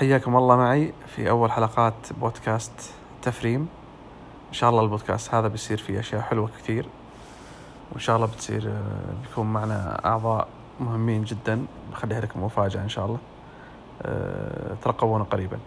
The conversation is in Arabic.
حياكم الله معي في أول حلقات بودكاست تفريم. إن شاء الله البودكاست هذا بيصير فيه أشياء حلوة كثير. وإن شاء الله بتصير آه، بيكون معنا أعضاء مهمين جدا. بخليها لكم مفاجأة إن شاء الله. آه، ترقبونا قريبا.